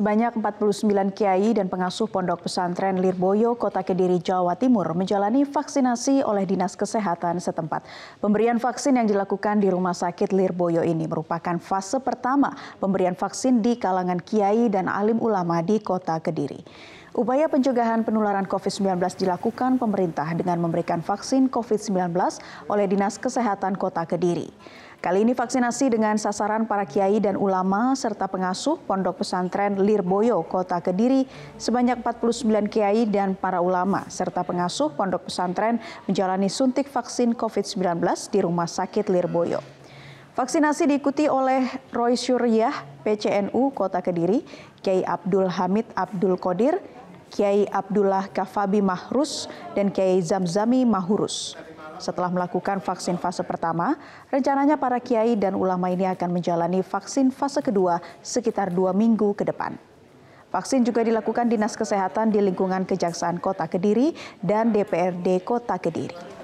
Sebanyak 49 kiai dan pengasuh pondok pesantren Lirboyo, Kota Kediri, Jawa Timur menjalani vaksinasi oleh Dinas Kesehatan setempat. Pemberian vaksin yang dilakukan di Rumah Sakit Lirboyo ini merupakan fase pertama pemberian vaksin di kalangan kiai dan alim ulama di Kota Kediri. Upaya pencegahan penularan COVID-19 dilakukan pemerintah dengan memberikan vaksin COVID-19 oleh Dinas Kesehatan Kota Kediri. Kali ini vaksinasi dengan sasaran para kiai dan ulama serta pengasuh Pondok Pesantren Lirboyo, Kota Kediri sebanyak 49 kiai dan para ulama serta pengasuh Pondok Pesantren menjalani suntik vaksin COVID-19 di Rumah Sakit Lirboyo. Vaksinasi diikuti oleh Roy Suryah, PCNU Kota Kediri, Kiai Abdul Hamid Abdul Qadir, Kiai Abdullah Kafabi Mahrus, dan Kiai Zamzami Mahurus. Setelah melakukan vaksin fase pertama, rencananya para kiai dan ulama ini akan menjalani vaksin fase kedua sekitar dua minggu ke depan. Vaksin juga dilakukan Dinas Kesehatan di lingkungan Kejaksaan Kota Kediri dan DPRD Kota Kediri.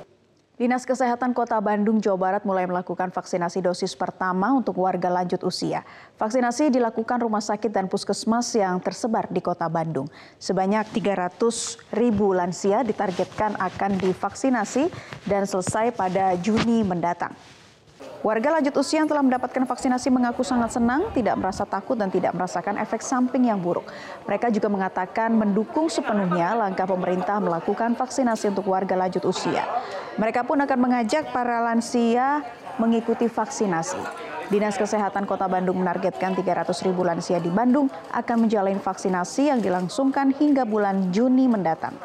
Dinas Kesehatan Kota Bandung, Jawa Barat mulai melakukan vaksinasi dosis pertama untuk warga lanjut usia. Vaksinasi dilakukan rumah sakit dan puskesmas yang tersebar di Kota Bandung. Sebanyak 300 ribu lansia ditargetkan akan divaksinasi dan selesai pada Juni mendatang. Warga lanjut usia yang telah mendapatkan vaksinasi mengaku sangat senang, tidak merasa takut dan tidak merasakan efek samping yang buruk. Mereka juga mengatakan mendukung sepenuhnya langkah pemerintah melakukan vaksinasi untuk warga lanjut usia. Mereka pun akan mengajak para lansia mengikuti vaksinasi. Dinas Kesehatan Kota Bandung menargetkan 300 ribu lansia di Bandung akan menjalani vaksinasi yang dilangsungkan hingga bulan Juni mendatang.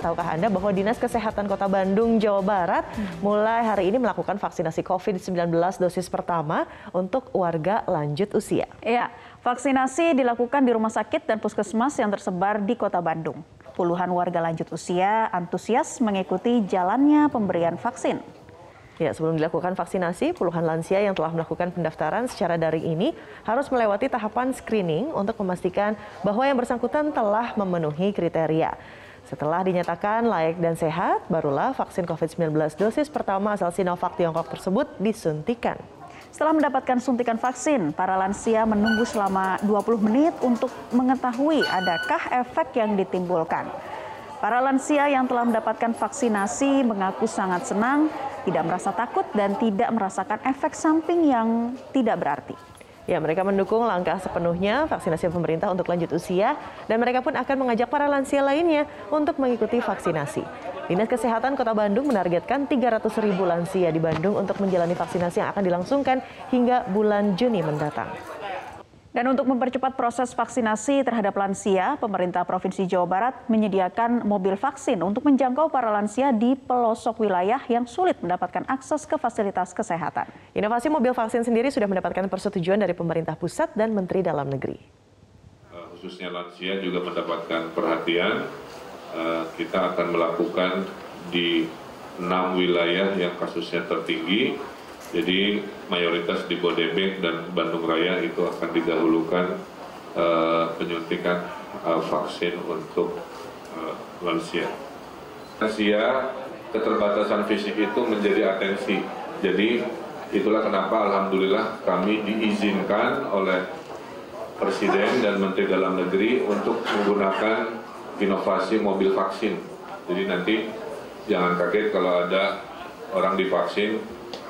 Tahukah Anda bahwa Dinas Kesehatan Kota Bandung, Jawa Barat mulai hari ini melakukan vaksinasi COVID-19 dosis pertama untuk warga lanjut usia. Ya, vaksinasi dilakukan di rumah sakit dan puskesmas yang tersebar di Kota Bandung. Puluhan warga lanjut usia antusias mengikuti jalannya pemberian vaksin. Ya, sebelum dilakukan vaksinasi, puluhan lansia yang telah melakukan pendaftaran secara daring ini harus melewati tahapan screening untuk memastikan bahwa yang bersangkutan telah memenuhi kriteria. Setelah dinyatakan layak dan sehat, barulah vaksin COVID-19 dosis pertama asal Sinovac Tiongkok tersebut disuntikan. Setelah mendapatkan suntikan vaksin, para lansia menunggu selama 20 menit untuk mengetahui adakah efek yang ditimbulkan. Para lansia yang telah mendapatkan vaksinasi mengaku sangat senang, tidak merasa takut dan tidak merasakan efek samping yang tidak berarti. Ya, mereka mendukung langkah sepenuhnya vaksinasi pemerintah untuk lanjut usia dan mereka pun akan mengajak para lansia lainnya untuk mengikuti vaksinasi. Dinas Kesehatan Kota Bandung menargetkan 300 ribu lansia di Bandung untuk menjalani vaksinasi yang akan dilangsungkan hingga bulan Juni mendatang. Dan untuk mempercepat proses vaksinasi terhadap lansia, pemerintah Provinsi Jawa Barat menyediakan mobil vaksin untuk menjangkau para lansia di pelosok wilayah yang sulit mendapatkan akses ke fasilitas kesehatan. Inovasi mobil vaksin sendiri sudah mendapatkan persetujuan dari pemerintah pusat dan Menteri Dalam Negeri. Eh, khususnya lansia juga mendapatkan perhatian. Eh, kita akan melakukan di enam wilayah yang kasusnya tertinggi jadi mayoritas di Bodebek dan Bandung Raya itu akan didahulukan uh, penyuntikan uh, vaksin untuk uh, lansia. Lansia keterbatasan fisik itu menjadi atensi. Jadi itulah kenapa alhamdulillah kami diizinkan oleh Presiden dan Menteri Dalam Negeri untuk menggunakan inovasi mobil vaksin. Jadi nanti jangan kaget kalau ada orang divaksin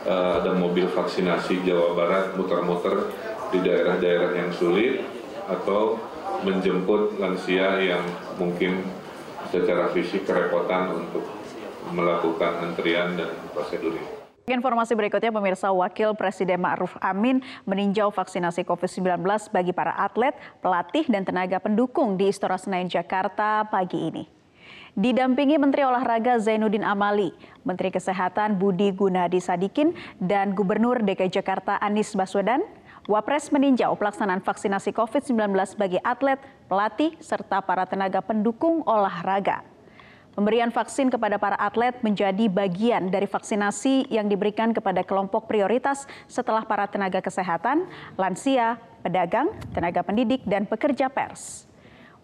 uh, ada mobil vaksinasi Jawa Barat muter-muter di daerah-daerah yang sulit atau menjemput lansia yang mungkin secara fisik kerepotan untuk melakukan antrian dan prosedur ini. Informasi berikutnya pemirsa Wakil Presiden Ma'ruf Amin meninjau vaksinasi COVID-19 bagi para atlet, pelatih, dan tenaga pendukung di Istora Senayan Jakarta pagi ini. Didampingi Menteri Olahraga Zainuddin Amali, Menteri Kesehatan Budi Gunadi Sadikin, dan Gubernur DKI Jakarta Anies Baswedan, Wapres meninjau pelaksanaan vaksinasi COVID-19 bagi atlet, pelatih, serta para tenaga pendukung olahraga. Pemberian vaksin kepada para atlet menjadi bagian dari vaksinasi yang diberikan kepada kelompok prioritas setelah para tenaga kesehatan, lansia, pedagang, tenaga pendidik, dan pekerja pers.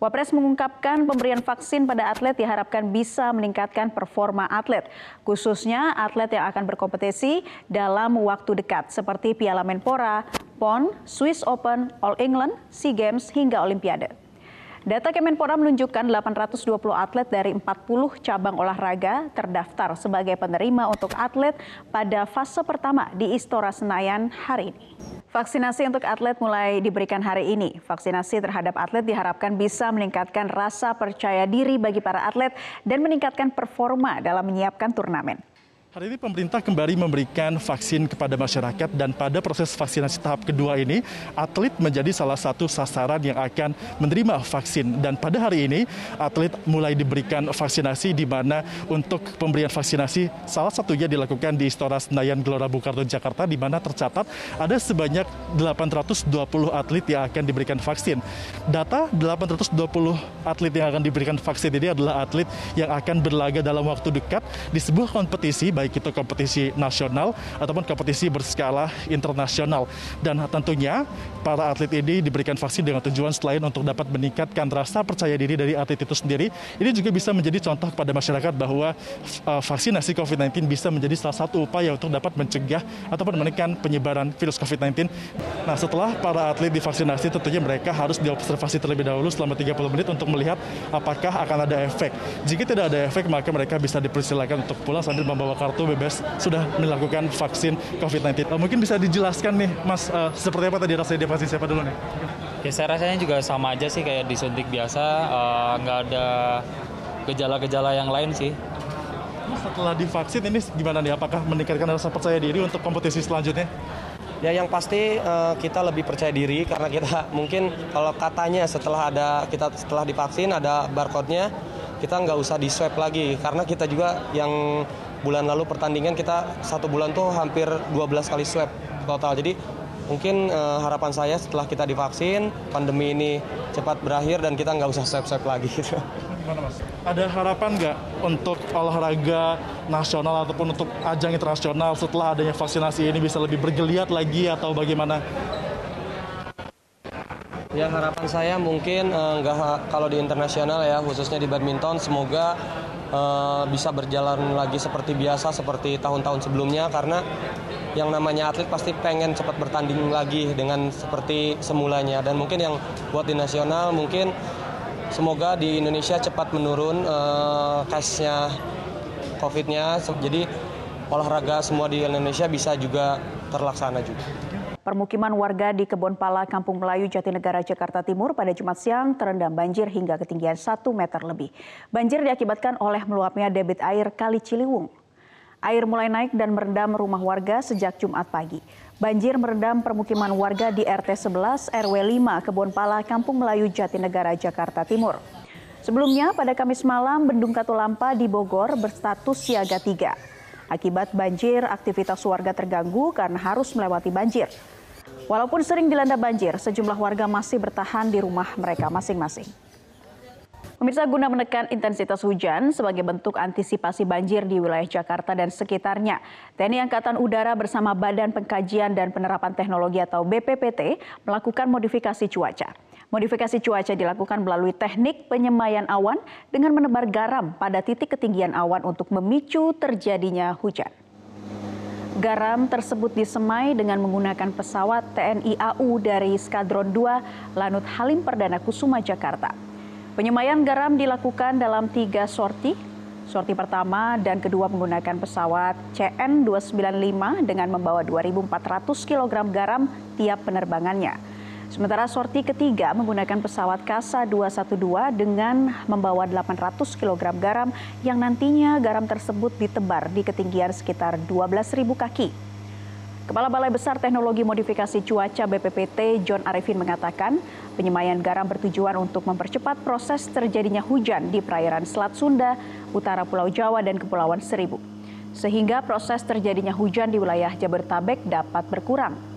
Wapres mengungkapkan pemberian vaksin pada atlet diharapkan bisa meningkatkan performa atlet, khususnya atlet yang akan berkompetisi dalam waktu dekat seperti Piala Menpora, PON, Swiss Open, All England, SEA Games, hingga Olimpiade. Data Kemenpora menunjukkan 820 atlet dari 40 cabang olahraga terdaftar sebagai penerima untuk atlet pada fase pertama di Istora Senayan hari ini. Vaksinasi untuk atlet mulai diberikan hari ini. Vaksinasi terhadap atlet diharapkan bisa meningkatkan rasa percaya diri bagi para atlet dan meningkatkan performa dalam menyiapkan turnamen. Hari ini pemerintah kembali memberikan vaksin kepada masyarakat dan pada proses vaksinasi tahap kedua ini, atlet menjadi salah satu sasaran yang akan menerima vaksin. Dan pada hari ini, atlet mulai diberikan vaksinasi di mana untuk pemberian vaksinasi salah satunya dilakukan di Istora Senayan Gelora Bung Karno Jakarta di mana tercatat ada sebanyak 820 atlet yang akan diberikan vaksin. Data 820 atlet yang akan diberikan vaksin ini adalah atlet yang akan berlaga dalam waktu dekat di sebuah kompetisi baik itu kompetisi nasional ataupun kompetisi berskala internasional. Dan tentunya para atlet ini diberikan vaksin dengan tujuan selain untuk dapat meningkatkan rasa percaya diri dari atlet itu sendiri, ini juga bisa menjadi contoh kepada masyarakat bahwa uh, vaksinasi COVID-19 bisa menjadi salah satu upaya untuk dapat mencegah ataupun menekan penyebaran virus COVID-19. Nah, setelah para atlet divaksinasi, tentunya mereka harus diobservasi terlebih dahulu selama 30 menit untuk melihat apakah akan ada efek. Jika tidak ada efek, maka mereka bisa dipersilakan untuk pulang sambil membawa kartu bebas sudah melakukan vaksin COVID-19. Uh, mungkin bisa dijelaskan nih, Mas, uh, seperti apa tadi rasanya divaksin siapa dulu nih? Ya saya rasanya juga sama aja sih kayak disuntik biasa, uh, nggak ada gejala-gejala yang lain sih. Setelah divaksin ini gimana nih? Apakah meningkatkan rasa percaya diri untuk kompetisi selanjutnya? Ya yang pasti uh, kita lebih percaya diri karena kita mungkin kalau katanya setelah ada kita setelah divaksin ada barcode-nya kita nggak usah di swab lagi karena kita juga yang bulan lalu pertandingan kita satu bulan tuh hampir 12 kali swab total. Jadi mungkin uh, harapan saya setelah kita divaksin pandemi ini cepat berakhir dan kita nggak usah swab-swab lagi gitu. Gimana mas? Ada harapan nggak untuk olahraga nasional ataupun untuk ajang internasional setelah adanya vaksinasi ini bisa lebih bergeliat lagi atau bagaimana? Ya harapan saya mungkin uh, nggak kalau di internasional ya khususnya di badminton semoga uh, bisa berjalan lagi seperti biasa seperti tahun-tahun sebelumnya karena yang namanya atlet pasti pengen cepat bertanding lagi dengan seperti semulanya dan mungkin yang buat di nasional mungkin semoga di Indonesia cepat menurun uh, case-nya COVID-nya jadi olahraga semua di Indonesia bisa juga terlaksana juga. Permukiman warga di Kebon Pala, Kampung Melayu, Jatinegara, Jakarta Timur pada Jumat siang terendam banjir hingga ketinggian 1 meter lebih. Banjir diakibatkan oleh meluapnya debit air Kali Ciliwung. Air mulai naik dan merendam rumah warga sejak Jumat pagi. Banjir merendam permukiman warga di RT 11 RW 5 Kebon Pala, Kampung Melayu, Jatinegara, Jakarta Timur. Sebelumnya pada Kamis malam Bendung Katulampa di Bogor berstatus siaga 3. Akibat banjir, aktivitas warga terganggu karena harus melewati banjir. Walaupun sering dilanda banjir, sejumlah warga masih bertahan di rumah mereka masing-masing. Pemirsa guna menekan intensitas hujan sebagai bentuk antisipasi banjir di wilayah Jakarta dan sekitarnya, TNI Angkatan Udara bersama Badan Pengkajian dan Penerapan Teknologi atau BPPT melakukan modifikasi cuaca. Modifikasi cuaca dilakukan melalui teknik penyemayan awan dengan menebar garam pada titik ketinggian awan untuk memicu terjadinya hujan. Garam tersebut disemai dengan menggunakan pesawat TNI AU dari Skadron 2 Lanut Halim Perdana Kusuma, Jakarta. Penyemayan garam dilakukan dalam tiga sorti. Sorti pertama dan kedua menggunakan pesawat CN295 dengan membawa 2.400 kg garam tiap penerbangannya. Sementara sorti ketiga menggunakan pesawat Kasa 212 dengan membawa 800 kg garam yang nantinya garam tersebut ditebar di ketinggian sekitar 12.000 kaki. Kepala Balai Besar Teknologi Modifikasi Cuaca BPPT John Arifin mengatakan penyemayan garam bertujuan untuk mempercepat proses terjadinya hujan di perairan Selat Sunda, utara Pulau Jawa dan Kepulauan Seribu. Sehingga proses terjadinya hujan di wilayah Jabodetabek dapat berkurang.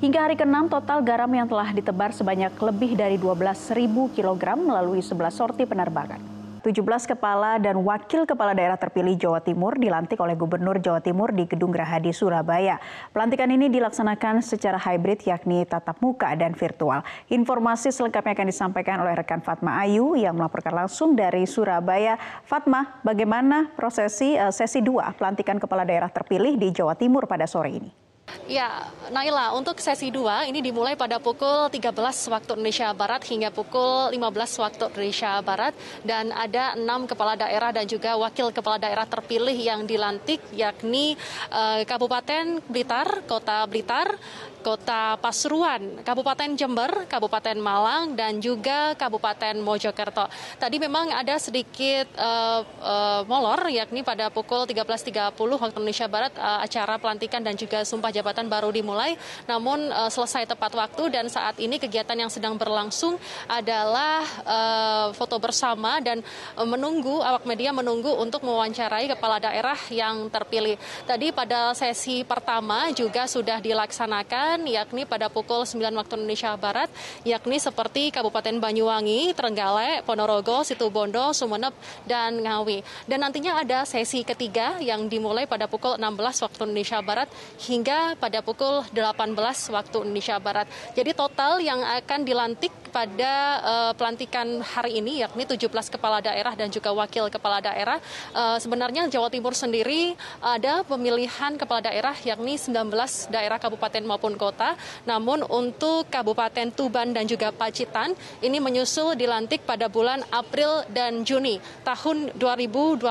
Hingga hari ke-6 total garam yang telah ditebar sebanyak lebih dari 12.000 kg melalui 11 sorti penerbangan. 17 kepala dan wakil kepala daerah terpilih Jawa Timur dilantik oleh Gubernur Jawa Timur di Gedung Gerahadi Surabaya. Pelantikan ini dilaksanakan secara hybrid yakni tatap muka dan virtual. Informasi selengkapnya akan disampaikan oleh rekan Fatma Ayu yang melaporkan langsung dari Surabaya. Fatma, bagaimana prosesi uh, sesi 2 pelantikan kepala daerah terpilih di Jawa Timur pada sore ini? Ya, Naila, untuk sesi 2 ini dimulai pada pukul 13 waktu Indonesia Barat hingga pukul 15 waktu Indonesia Barat. Dan ada enam kepala daerah dan juga wakil kepala daerah terpilih yang dilantik yakni uh, Kabupaten Blitar, Kota Blitar, Kota Pasuruan, Kabupaten Jember, Kabupaten Malang, dan juga Kabupaten Mojokerto. Tadi memang ada sedikit uh, uh, molor, yakni pada pukul 13.30 waktu Indonesia Barat uh, acara pelantikan dan juga sumpah jabatan baru dimulai, namun uh, selesai tepat waktu dan saat ini kegiatan yang sedang berlangsung adalah uh, foto bersama dan uh, menunggu awak media menunggu untuk mewawancarai kepala daerah yang terpilih. Tadi pada sesi pertama juga sudah dilaksanakan yakni pada pukul 9 waktu Indonesia Barat yakni seperti Kabupaten Banyuwangi, Trenggalek, Ponorogo, Situbondo, Sumeneb, dan Ngawi. Dan nantinya ada sesi ketiga yang dimulai pada pukul 16 waktu Indonesia Barat hingga pada pukul 18 waktu Indonesia Barat. Jadi total yang akan dilantik pada uh, pelantikan hari ini yakni 17 kepala daerah dan juga wakil kepala daerah. Uh, sebenarnya Jawa Timur sendiri ada pemilihan kepala daerah yakni 19 daerah kabupaten maupun kota. Namun untuk Kabupaten Tuban dan juga Pacitan ini menyusul dilantik pada bulan April dan Juni tahun 2021.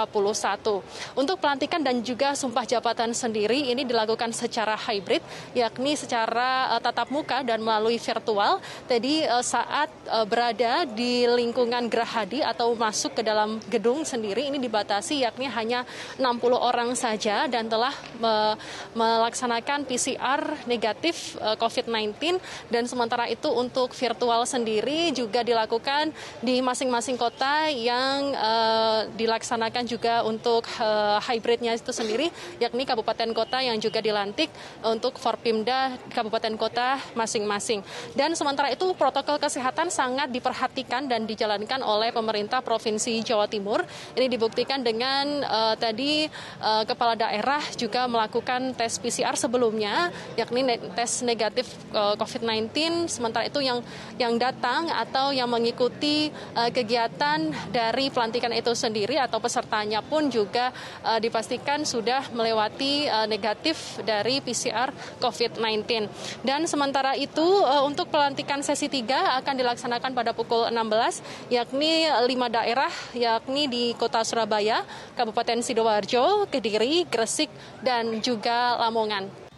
Untuk pelantikan dan juga sumpah jabatan sendiri ini dilakukan secara hybrid yakni secara uh, tatap muka dan melalui virtual. Jadi uh, saat uh, berada di lingkungan Gerahadi atau masuk ke dalam gedung sendiri ini dibatasi yakni hanya 60 orang saja dan telah me melaksanakan PCR negatif eh, COVID-19 dan sementara itu untuk virtual sendiri juga dilakukan di masing-masing kota yang uh, dilaksanakan juga untuk uh, hybridnya itu sendiri yakni kabupaten kota yang juga dilantik untuk Forpimda kabupaten kota masing-masing. Dan sementara itu protokol kesehatan sangat diperhatikan dan dijalankan oleh pemerintah Provinsi Jawa Timur. Ini dibuktikan dengan uh, tadi uh, kepala daerah juga melakukan tes PCR sebelumnya, yakni ne tes negatif eh, COVID-19. Sementara itu yang yang datang atau yang mengikuti uh, kegiatan dari pelantikan itu sendiri atau pesertanya pun juga uh, dipastikan sudah melewati negatif dari PCR COVID-19. Dan sementara itu untuk pelantikan sesi 3 akan akan dilaksanakan pada pukul 16, yakni lima daerah, yakni di kota Surabaya, Kabupaten Sidoarjo, Kediri, Gresik, dan juga Lamongan.